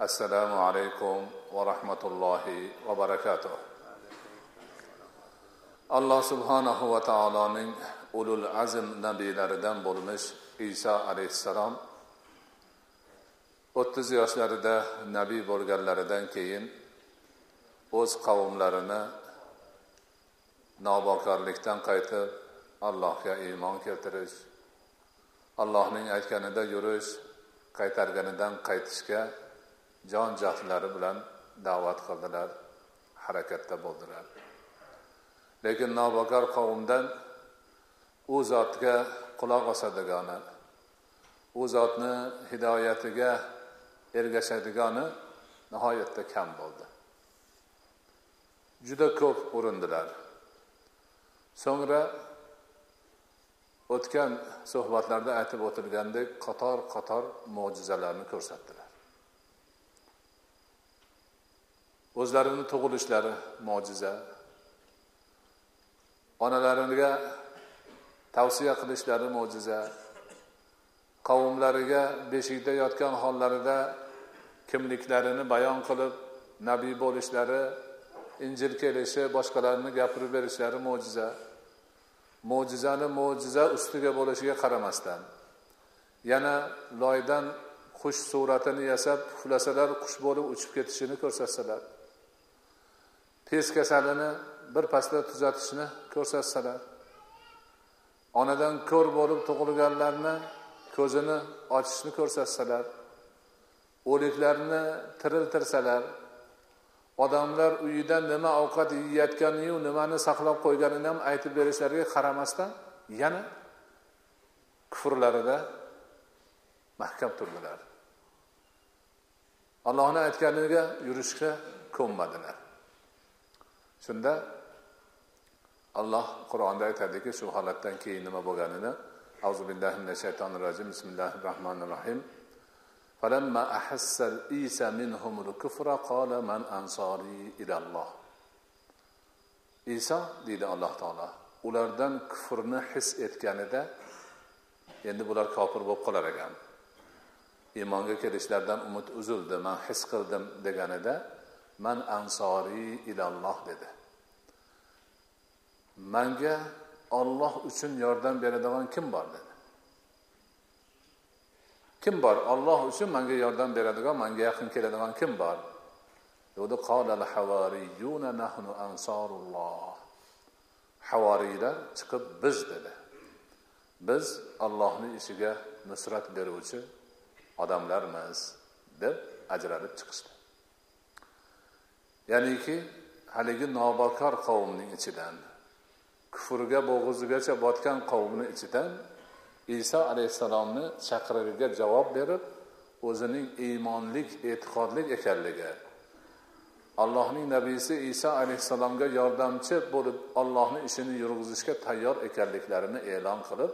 السلام عليكم ورحمة الله وبركاته alloh subhanahu va taoloning ulul azm nabiylaridan bo'lmish iso alayhissalom o'ttiz yoshlarida nabiy bo'lganlaridan keyin o'z qavmlarini nobokorlikdan qaytib allohga iymon keltirish allohning aytganida yurish qaytarganidan qaytishga jon jahdlari bilan da'vat qildilar harakatda bo'ldilar. Lekin nobokor qavmdan u zotga quloq osadigani u zotni hidoyatiga ergashadigani nihoyatda kam bo'ldi. Juda ko'p urindilar. So'ngra o'tgan suhbatlarda aytib o'tilgandek qator qator mo'jizalarni ko'rsatdilar. O'zlarini tug'ilishlari mo'jiza. Onalariga tavsiya qilishlari mo'jiza. Qavmlariga beshikda yotgan hollarida kimliklarini bayon qilib nabiy bo'lishlari injil kelishi boshqalarni gapirib berishlari mo'jiza. Mo'jizani mo'jiza ustiga bo'lishiga qaramasdan yana loydan qush suratini yasab puflasalar qush bo'lib uchib ketishini ko'rsatsalar. Tez kasalini bir pasda tuzatishni ko'rsatsalar. Onadan ko'r bo'lib tug'ilganlarni ko'zini ochishni ko'rsatsalar. O'liklarni tiriltirsalar. Odamlar uyida nima ovqat yeyayotganiyu nimani saqlab qo'yganini ham aytib berishlariga qaramasdan yana kufrlarida mahkam turdilar. Allohni aytganiga yurishga ko'nmadilar. shunda alloh qur'onda aytadiki shu holatdan keyin nima bo'lganini auzu billahi minash shaytonir rojim bismillahi rohmanir rohim فلما أحس عيسى منهم الكفر قال من أنصاري إلى الله iso deydi alloh taolo ulardan kufrni his etganida endi bular kofir bo'lib qolar ekan iymonga kelishlaridan umid uzildi man his qildim deganida man ansoriy ilalloh dedi. Manga olloh uchun yordam beradigan kim bor? dedi. Kim bor? Olloh uchun manga yordam beradigan manga yaqin keladigan kim bor? dedi. Nahnu ansorulloh havoriylar chiqib biz dedi. Biz ollohni ishiga nusrat beruvchi odamlarmiz deb ajralib chiqishdi. Ya'niki haligi nobokor qavmning ichidan kufrga bo'g'izigacha botgan qavmni ichidan iso alayhissalomni chaqirig'iga javob berib o'zining iymonlik e'tiqodlik ekanligi allohning nabiysi iso alayhissalomga yordamchi bo'lib ollohni ishini yurg'izishga tayyor ekanliklarini e'lon qilib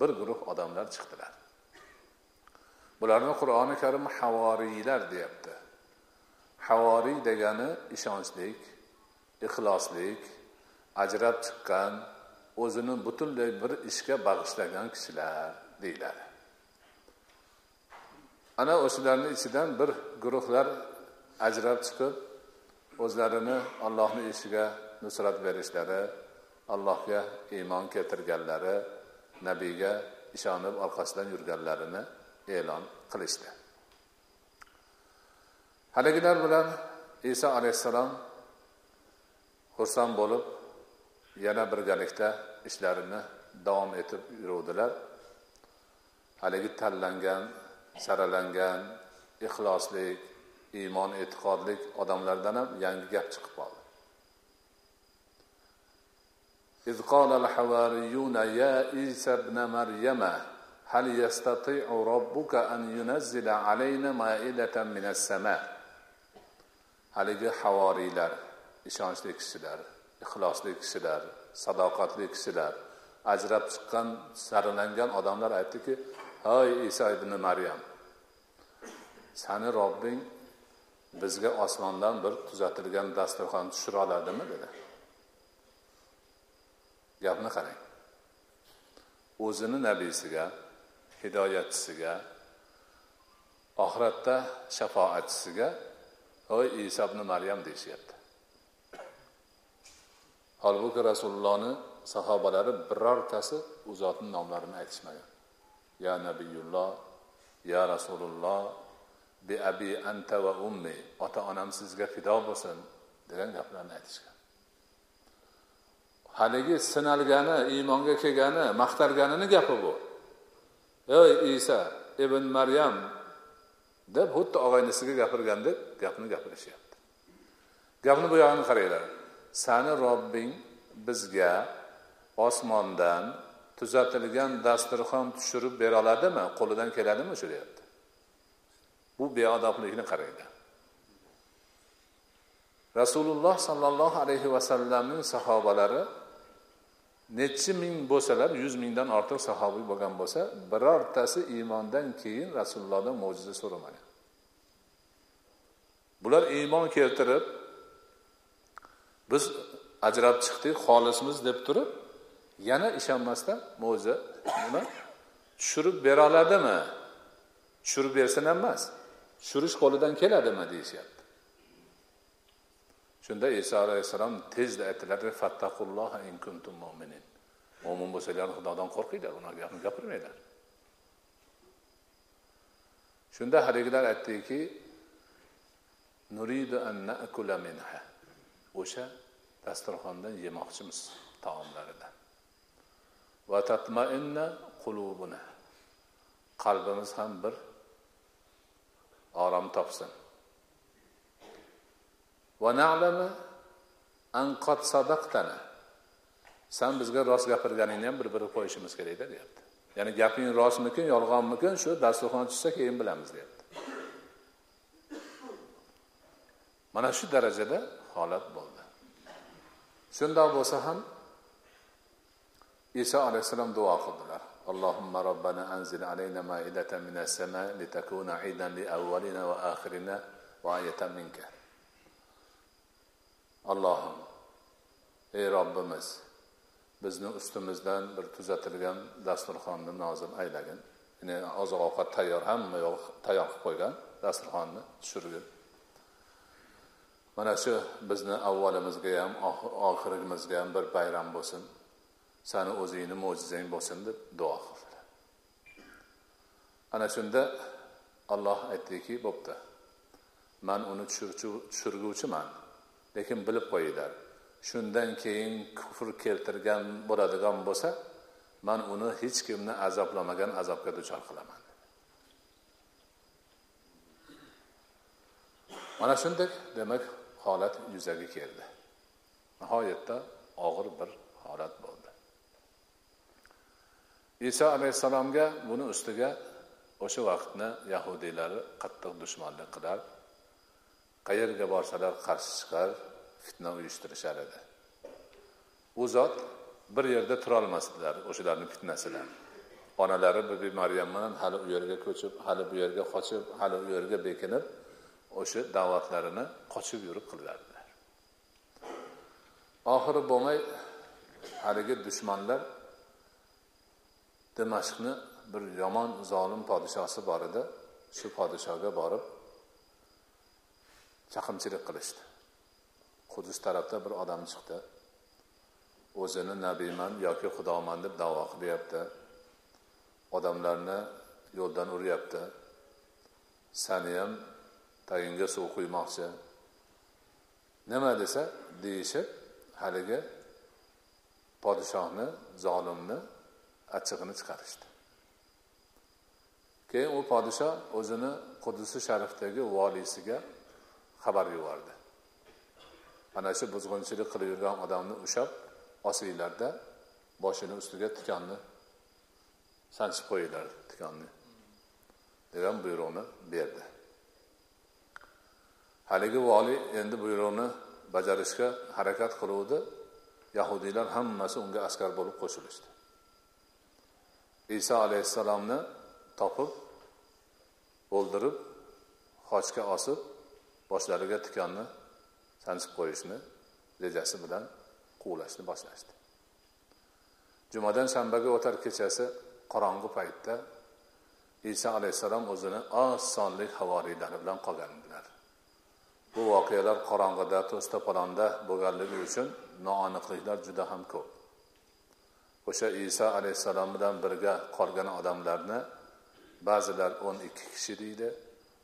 bir guruh odamlar chiqdilar. Bularni qur'oni karim havoriylar deyapti. Havoriy degani ishonchlik ixloslik ajrab chiqqan o'zini butunlay bir ishga bag'ishlagan kishilar deyiladi. Ana o'shalarni ichidan bir guruhlar ajrab chiqib o'zlarini ollohni ishiga nusrat berishlari allohga iymon keltirganlari nabiyga ishonib orqasidan yurganlarini e'lon qilishdi. haligilar bilan iso alayhissalom xursand bo'lib yana birgalikda ishlarini davom etib yuruvdilar haligi tanlangan saralangan ixloslik iymon e'tiqodlik odamlardan ham yangi gap chiqib qoldi إذ قال الحواريون يا عيسى ابن مريم هل يستطيع ربك أن ينزل علينا مائدة من السماء haligi havoriylar ishonchli kishilar ixlosli kishilar sadoqatli kishilar. Ajrab chiqqan saralangan odamlar aytdiki hoy iso ibn maryam sani robbing bizga osmondan bir tuzatilgan dasturxon tushira oladimi dedi. Gapni qarang. O'zini nabiysiga hidoyatchisiga oxiratda shafoatchisiga hoy iso ibn maryam deyishyapti holbuki rasulullohni sahobalari birortasi u zotni nomlarini aytishmagan. Ya nabiyulloh ya rasululloh bi abi anta va ummi ota onam sizga fido bo'lsin degan gaplarni aytishgan. Haligi sinalgani iymonga kelgani maqtalganini gapi bu. Ey iso ibn maryam deb xuddi og'aynisiga gapirgandek gapni gapirishyapti. Gapni bu yog'ini qaranglar. Sani robbing bizga osmondan tuzatilgan dasturxon tushirib bera oladimi? Qo'lidan keladimi? Shu deyapti bu beodoblikni qaranglar. Rasululloh sollallohu alayhi vasallamning sahobalari nechi ming bo'lsalar yuz mingdan ortiq sahobiy bo'lgan bo'lsa birortasi iymondan keyin rasulullohdan mo'jiza so'ramagan. Bular iymon keltirib biz ajrab chiqdik xolismiz deb turib yana ishonmasdan mo'jiza nima? Tushirib bera oladimi? Tushirib bersin ham emas tushirish qo'lidan keladimi? deyishyapti. Shunda iso alayhissalom tezda aytdilar in kuntum mo'minin mo'min bo'lsanglar xudodan qo'rqinglar unaqa gapni gapirmanglar. Shunda haligilar aytdiki nuridu an nakula minha. O'sha dasturxondan yemoqchimiz taomlaridan va tatmainna qulubuna. Qalbimiz ham bir orom topsin. va na'lama an qad sadaqtana san bizga rost gapirganingni ham bir biri qo'yishimiz kerakda deyapti ya'ni gaping rostmikin yolg'onmikin shu dasturxon tushsa keyin bilamiz deyapti mana shu darajada holat bo'ldi shundoq bo'lsa ham iso alayhissalom duo qildilar اللهم ربنا أنزل علينا مائدة من السماء لتكون عيدا لأولنا وآخرنا وآية منك allohim ey robbimiz bizni ustimizdan bir tuzatilgan dasturxonni nozil aylagin ya'ni oziq ovqat tayyor hamma yoq tayyor qilib qo'ygan dasturxonni tushirgin mana shu bizni avvalimizga ham oxirimizga ah-, ham bir bayram bo'lsin sani o'zingni mo'jizang bo'lsin deb duo qildilar ana shunda olloh aytdiki bo'pti man uni tushirguvchiman lekin bilib qo'yinglar. Shundan keyin kufr keltirgan bo'ladigan bo'lsa man uni hech kimni azoblamagan azobga duchor qilaman. Mana shunday demak holat yuzaga keldi. Nihoyatda og'ir bir holat bo'ldi. Iso alayhissalomga buni ustiga o'sha vaqtni yahudiylari qattiq dushmanlik qilar. Qayerga borsalar qarshi chiqar fitna uyushtirishar edi. U zot bir yerda turolmasdilar o'shalarni fitnasidan. Onalari bibi maryam bilan hali u yerga ko'chib hali bu yerga qochib hali u yerga bekinib o'sha da'vatlarini qochib yurib qilardilar. Oxiri bo'lmay haligi dushmanlar dimashqni bir yomon zolim podshosi bor edi. Shu podshoga borib chaqimchilik qilishdi. Qudus tarafda bir odam chiqdi. O'zini nabiyman yoki xudoman deb davo qilyapti. Odamlarni yo'ldan uryapti. Sani ham tagingga suv quymoqchi. Nima desa deyishib haligi podshohni zolimni achchig'ini chiqarishdi. Keyin u podshoh o'zini qudusi sharifdagi voliysiga xabar yubordi. Ana shu buzg'unchilik qilib yurgan odamni ushlab osinglarda boshini ustiga tikonni sanchib qo'yinglar tikonni degan buyruqni berdi. Haligi voliy endi buyruqni bajarishga harakat qiluvdi. Yahudiylar hammasi unga askar bo'lib qo'shilishdi. Iso alayhissalomni topib o'ldirib xochga osib boshlariga tikonni sanchib qo'yishni rejasi bilan quvlashni boshlashdi. Jumadan shanbaga o'tar kechasi qorong'i paytda iso alayhissalom o'zini oz sonli havoriylari bilan qolgandilar. Bu voqealar qorong'ida to'stapalonda bo'lganligi uchun noaniqliklar juda ham ko'p. O'sha iso alayhissalom bilan birga qolgan odamlarni ba'zilar o'n ikki kishi deydi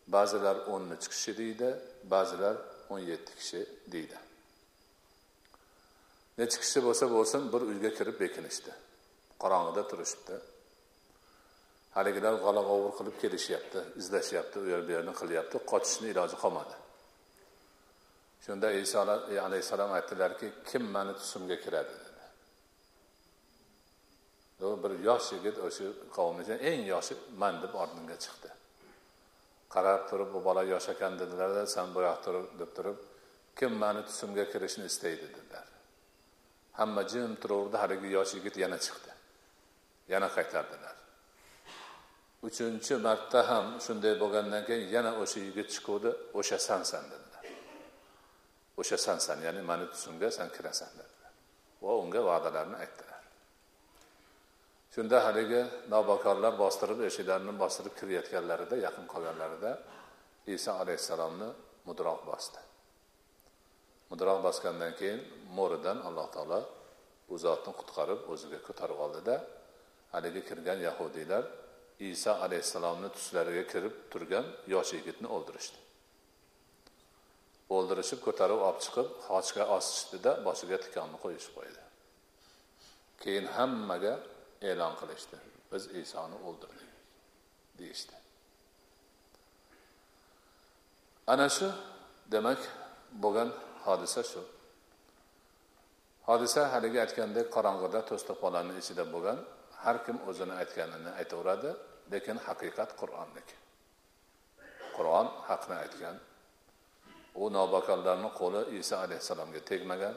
ba'zilar o'n uch kishi deydi ba'zilar o'n yetti kishi deydi. Necha kishi bo'lsa bo'lsin bir uyga kirib bekinishdi qorong'ida turishibdi. Haligilar g'ala g'ovur qilib kelishyapti izlashyapti u yer bu yerni qilyapti qochishni iloji qolmadi. Shunda iso e, alayhissalom aytdilarki kim mani tusimga kiradi? dedi. Bir yosh yigit o'sha qavm ichida eng yoshi man deb oldinga chiqdi. Qarab turib bu bola yosh ekan dedilarda san bu yoqda turib deb turib kim mani tusimga kirishni istaydi? dedilar. Hamma jim turaverdi haligi yosh yigit yana chiqdi. Yana qaytardilar. Uchinchi marta ham shunday bo'lgandan keyin yana o'sha yigit chiquvdi o'sha sansan dedilar. O'sha sansan ya'ni mani tusimga san kirasan dedilar. Va unga va'dalarni aytdilar. Shunda haligi navbakorlar bostirib eshiklarni bostirib kirayotganlarida yaqin qolganlarida iso alayhissalomni mudroq bosdi. Mudroq bosgandan keyin mo'ridan alloh taolo u zotni qutqarib o'ziga ko'tarib oldida haligi kirgan yahudiylar iso alayhissalomni tuslariga kirib turgan yosh yigitni o'ldirishdi. O'ldirishib ko'tarib olib chiqib xochga osishdida boshiga tikonni qo'yishib qo'ydi. Keyin hammaga e'lon qilishdi. Biz isoni o'ldirdik deyishdi. Ana shu demak bo'lgan hodisa shu. Hodisa haligi aytgandek qorong'ida to'staqo'larni ichida bo'lgan har kim o'zini aytganini aytaveradi lekin haqiqat qur'onniki qur'on haqni aytgan. U nobakalllarni qo'li iso alayhissalomga tegmagan.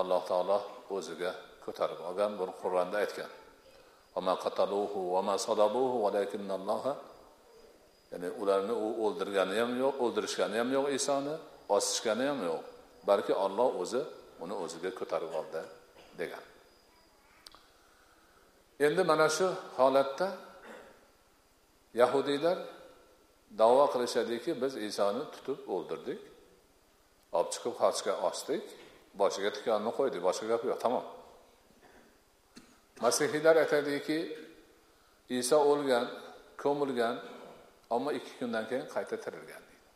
Alloh taolo o'ziga ko'tarib olgan buni qur'onda aytgan. Ya'ni ularni u o'ldirgani ham yo'q o'ldirishgani ham yo'q isoni osishgani ham yo'q. Balki olloh o'zi uni o'ziga ko'tarib oldi degan. Endi mana shu holatda yahudiylar davo qilishadiki biz isoni tutib o'ldirdik. Olib chiqib xochga osdik. Boshiga tikonni qo'ydik boshqa gap yo'q tamom. Masihiylar aytadiki iso o'lgan ko'milgan ammo ikki kundan keyin qayta tirilgan deydi.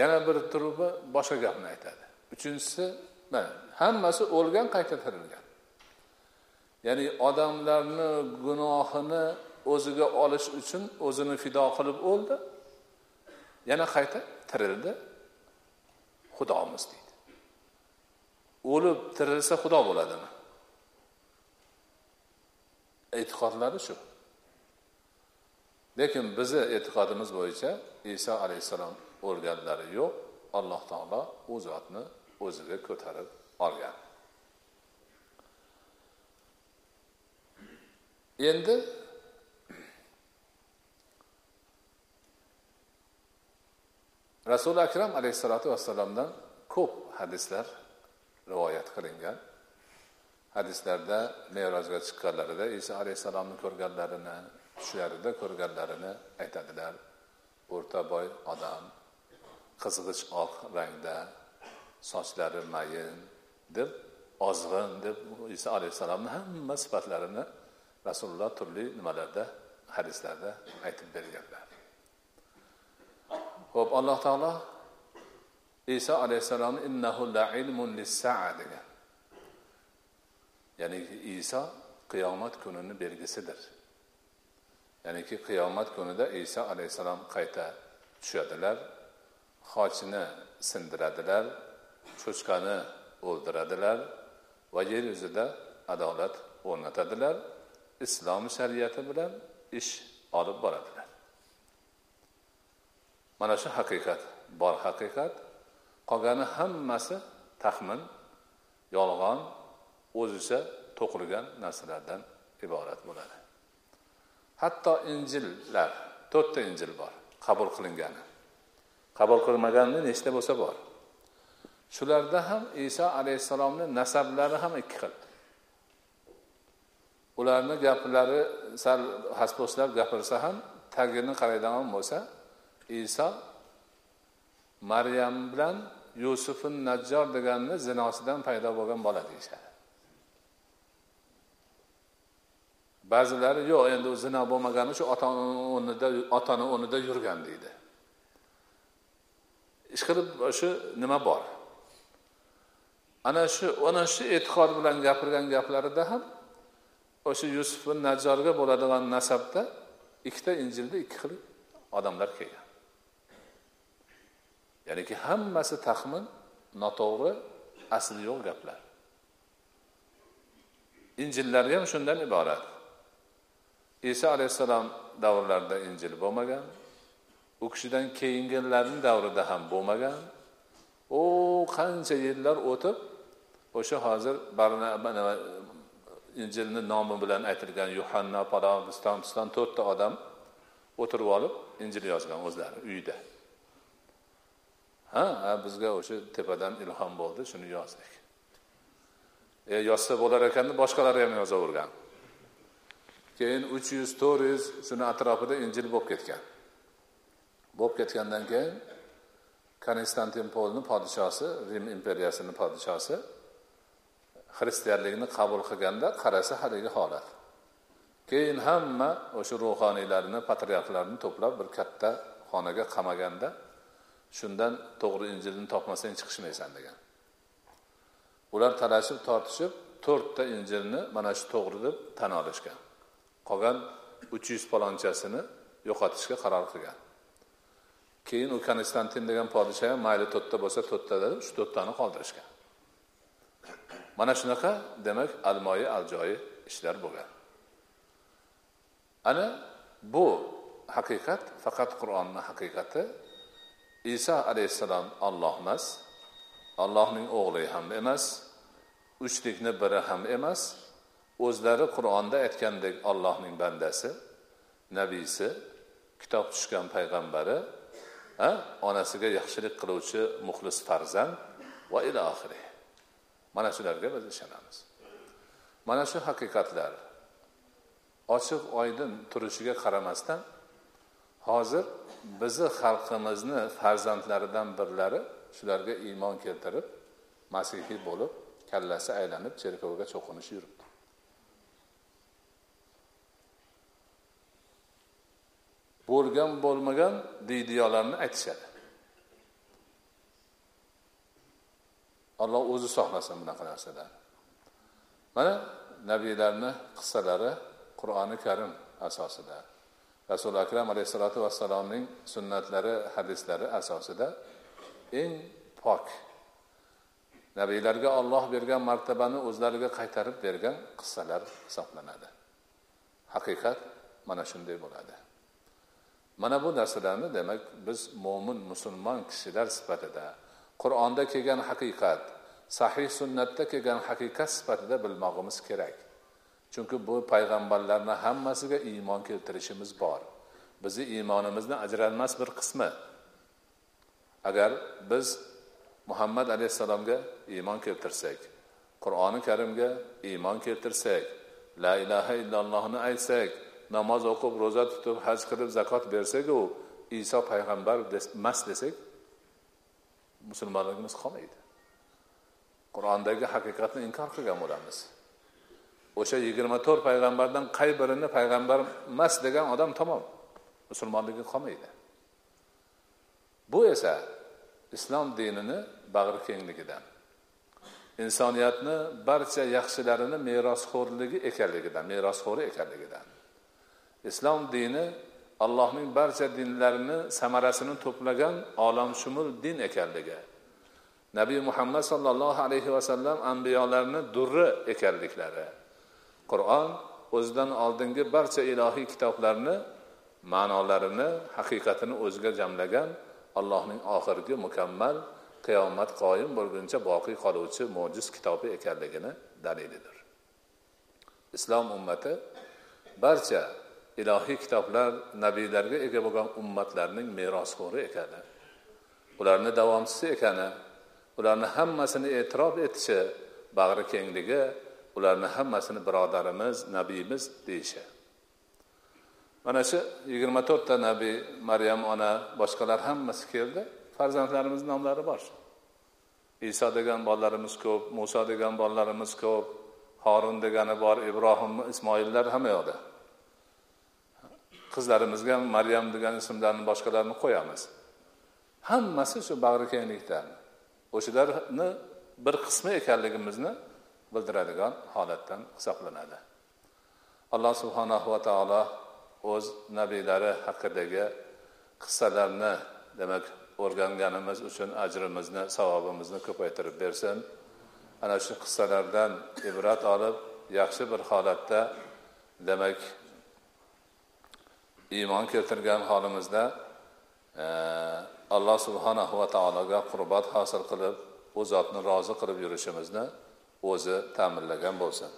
Yana bir turubi boshqa gapni aytadi. Uchinchisi mana hammasi o'lgan qayta tirilgan. Ya'ni odamlarni gunohini o'ziga olish uchun o'zini fido qilib o'ldi yana qayta tirildi. Xudomiz deydi. O'lib tirilsa xudo bo'ladimi? E'tiqodlari shu. Lekin bizni e'tiqodimiz bo'yicha iso alayhissalom o'lganlari yo'q alloh taolo u zotni o'ziga ko'tarib olgan. Endi rasuli akram alayhissalotu vassalomdan ko'p hadislar rivoyat qilingan. Hadislarda merojga chiqqanlarida iso alayhissalomni ko'rganlarini tushlarida ko'rganlarini aytadilar. O'rta boy odam qizg'ich oq rangda sochlari mayin deb ozg'in deb iso alayhissalomni hamma sifatlarini rasululloh turli nimalarda hadislarda aytib berganlar. Ho'p alloh taolo iso alayhissalomni innahu la ilmun lissaa degan ya'ni iso qiyomat kunini belgisidir ya'niki qiyomat kunida iso alayhissalom qayta tushadilar xochni sindiradilar cho'chqani o'ldiradilar va yer yuzida adolat o'rnatadilar islom shariati bilan ish olib boradilar mana shu haqiqat bor haqiqat qolgani hammasi taxmin yolg'on o'zicha to'qilgan narsalardan iborat bo'ladi. Hatto injillar to'rtta injil bor qabul qilingani. Qabul qilmagani nechta bo'lsa bor. Shularda ham iso alayhissalomni nasablari ham ikki xil. Ularni gaplari sal hasposlab gapirsa ham tagini qaraydigan bo'lsa iso maryam bilan yusufin najjor deganni zinosidan paydo bo'lgan bola deyishadi. Ba'zilari yo'q endi u zino bo'lmagani shu ota o'rnida otani o'rnida yurgan deydi. Ishqilib shu nima bor? Ana shu ana shu e'tiqod bilan gapirgan gaplarida ham o'sha yusuf najjorga bo'ladigan nasabda ikkita injilda ikki xil odamlar kelgan. Ya'niki hammasi taxmin noto'g'ri asli yo'q gaplar. Injillar ham shundan iborat. Iso alayhissalom davrlarida injil bo'lmagan. U kishidan keyingilarni davrida ham bo'lmagan. U qancha yillar o'tib o'sha hozir injilni nomi bilan aytilgan yuhanna palon piston to'rtta odam o'tirib olib injil yozgan o'zlari uyida. Ha bizga o'sha tepadan ilhom bo'ldi shuni yozdik. E yozsa bo'lar ekanda boshqalari ham yozavergan. Keyin uch yuz to'rt yuz shuni atrofida injil bo'lib ketgan. Bo'lib ketgandan keyin konstantinpolni podshosi rim imperiyasini podshosi xristianlikni qabul qilganda qarasa haligi holat. Keyin hamma o'sha ruhoniylarni patriarxlarni to'plab bir katta xonaga qamaganda shundan to'g'ri injilni topmasang chiqishmaysan degan. Ular talashib tortishib to'rtta injilni mana shu to'g'ri deb tan olishgan. Qolgan uch yuz palonchasini yo'qotishga qaror qilgan. Keyin u konstantin degan podsho ham mayli to'rtta bo'lsa to'rtta deb shu to'rttani qoldirishgan. Mana shunaqa demak almoyi aljoyi ishlar bo'lgan. Ana bu haqiqat faqat qur'onni haqiqati iso alayhissalom olloh emas allohning o'g'li ham emas uchlikni biri ham emas o'zlari qur'onda aytgandek allohning bandasi nabiysi kitob tushgan payg'ambari onasiga yaxshilik qiluvchi muxlis farzand va ila oxiri. Mana shularga biz ishonamiz. Mana shu haqiqatlar ochiq oydin turishiga qaramasdan hozir bizni xalqimizni farzandlaridan birlari shularga iymon keltirib masihiy bo'lib kallasi aylanib cherkovga cho'qinish yuribdi. Bo'lgan bo'lmagan deydiyolarni aytishadi. Alloh o'zi saqlasin bunaqa narsadan. Mana nabiylarni qissalari qur'oni karim asosida rasuli akram alayhissalotu vassalomning sunnatlari hadislari asosida eng pok nabiylarga olloh bergan martabani o'zlariga qaytarib bergan qissalar hisoblanadi. Haqiqat mana shunday bo'ladi. Mana bu narsalarni demak biz mo'min musulmon kishilar sifatida qur'onda kelgan haqiqat sahih sunnatda kelgan haqiqat sifatida bilmog'imiz kerak. Chunki bu payg'ambarlarni hammasiga iymon keltirishimiz bor. Bizni iymonimizni ajralmas bir qismi. Agar biz muhammad alayhissalomga iymon keltirsak qur'oni karimga iymon keltirsak la ilaha illallohni aytsak namoz o'qib ro'za tutib haj qilib zakot bersaku iso payg'ambar emas desak musulmonligimiz qolmaydi. Qur'ondagi haqiqatni inkor qilgan bo'lamiz. O'sha yigirma to'rt payg'ambardan qay birini payg'ambar emas degan odam tamom musulmonligi qolmaydi. Bu esa islom dinini bag'ri kengligidan insoniyatni barcha yaxshilarini merosxo'rligi ekanligidan merosxo'ri ekanligidan. Islom dini allohning barcha dinlarini samarasini to'plagan olamshumul din ekanligi. Nabiy muhammad sollallohu alayhi vasallam ambiyolarni durri ekanliklari. Qur'on o'zidan oldingi barcha ilohiy kitoblarni ma'nolarini haqiqatini o'ziga jamlagan allohning oxirgi mukammal qiyomat qoyim bo'lguncha boqiy qoluvchi mo'jiz kitobi ekanligini dalilidir islom ummati barcha ilohiy kitoblar nabiylarga ega bo'lgan ummatlarning merosxo'ri ekani. Ularni davomchisi ekani ularni hammasini e'tirof etishi bag'ri kengligi ularni hammasini birodarimiz nabiyimiz deyishi mana shu yigirma to'rtta nabiy maryam ona boshqalar hammasi keldi. Farzandlarimiz nomlari bor. Iso degan bolalarimiz ko'p muso degan bolalarimiz ko'p horun degani bor ibrohim ismoillar hamma yoqda. Qizlarimizga ham maryam degan ismlarni boshqalarini qo'yamiz. Hammasi shu bag'rikenglikdan o'shalarni bir qismi ekanligimizni bildiradigan holatdan hisoblanadi. Alloh subhanahu va taolo o'z nabiylari haqidagi qissalarni demak o'rganganimiz uchun ajrimizni savobimizni ko'paytirib bersin. Ana shu qissalardan ibrat olib yaxshi bir holatda demak iymon keltirgan holimizda e, alloh subhanahu va taologa qurbat hosil qilib u zotni rozi qilib yurishimizni o'zi ta'minlagan bo'lsin.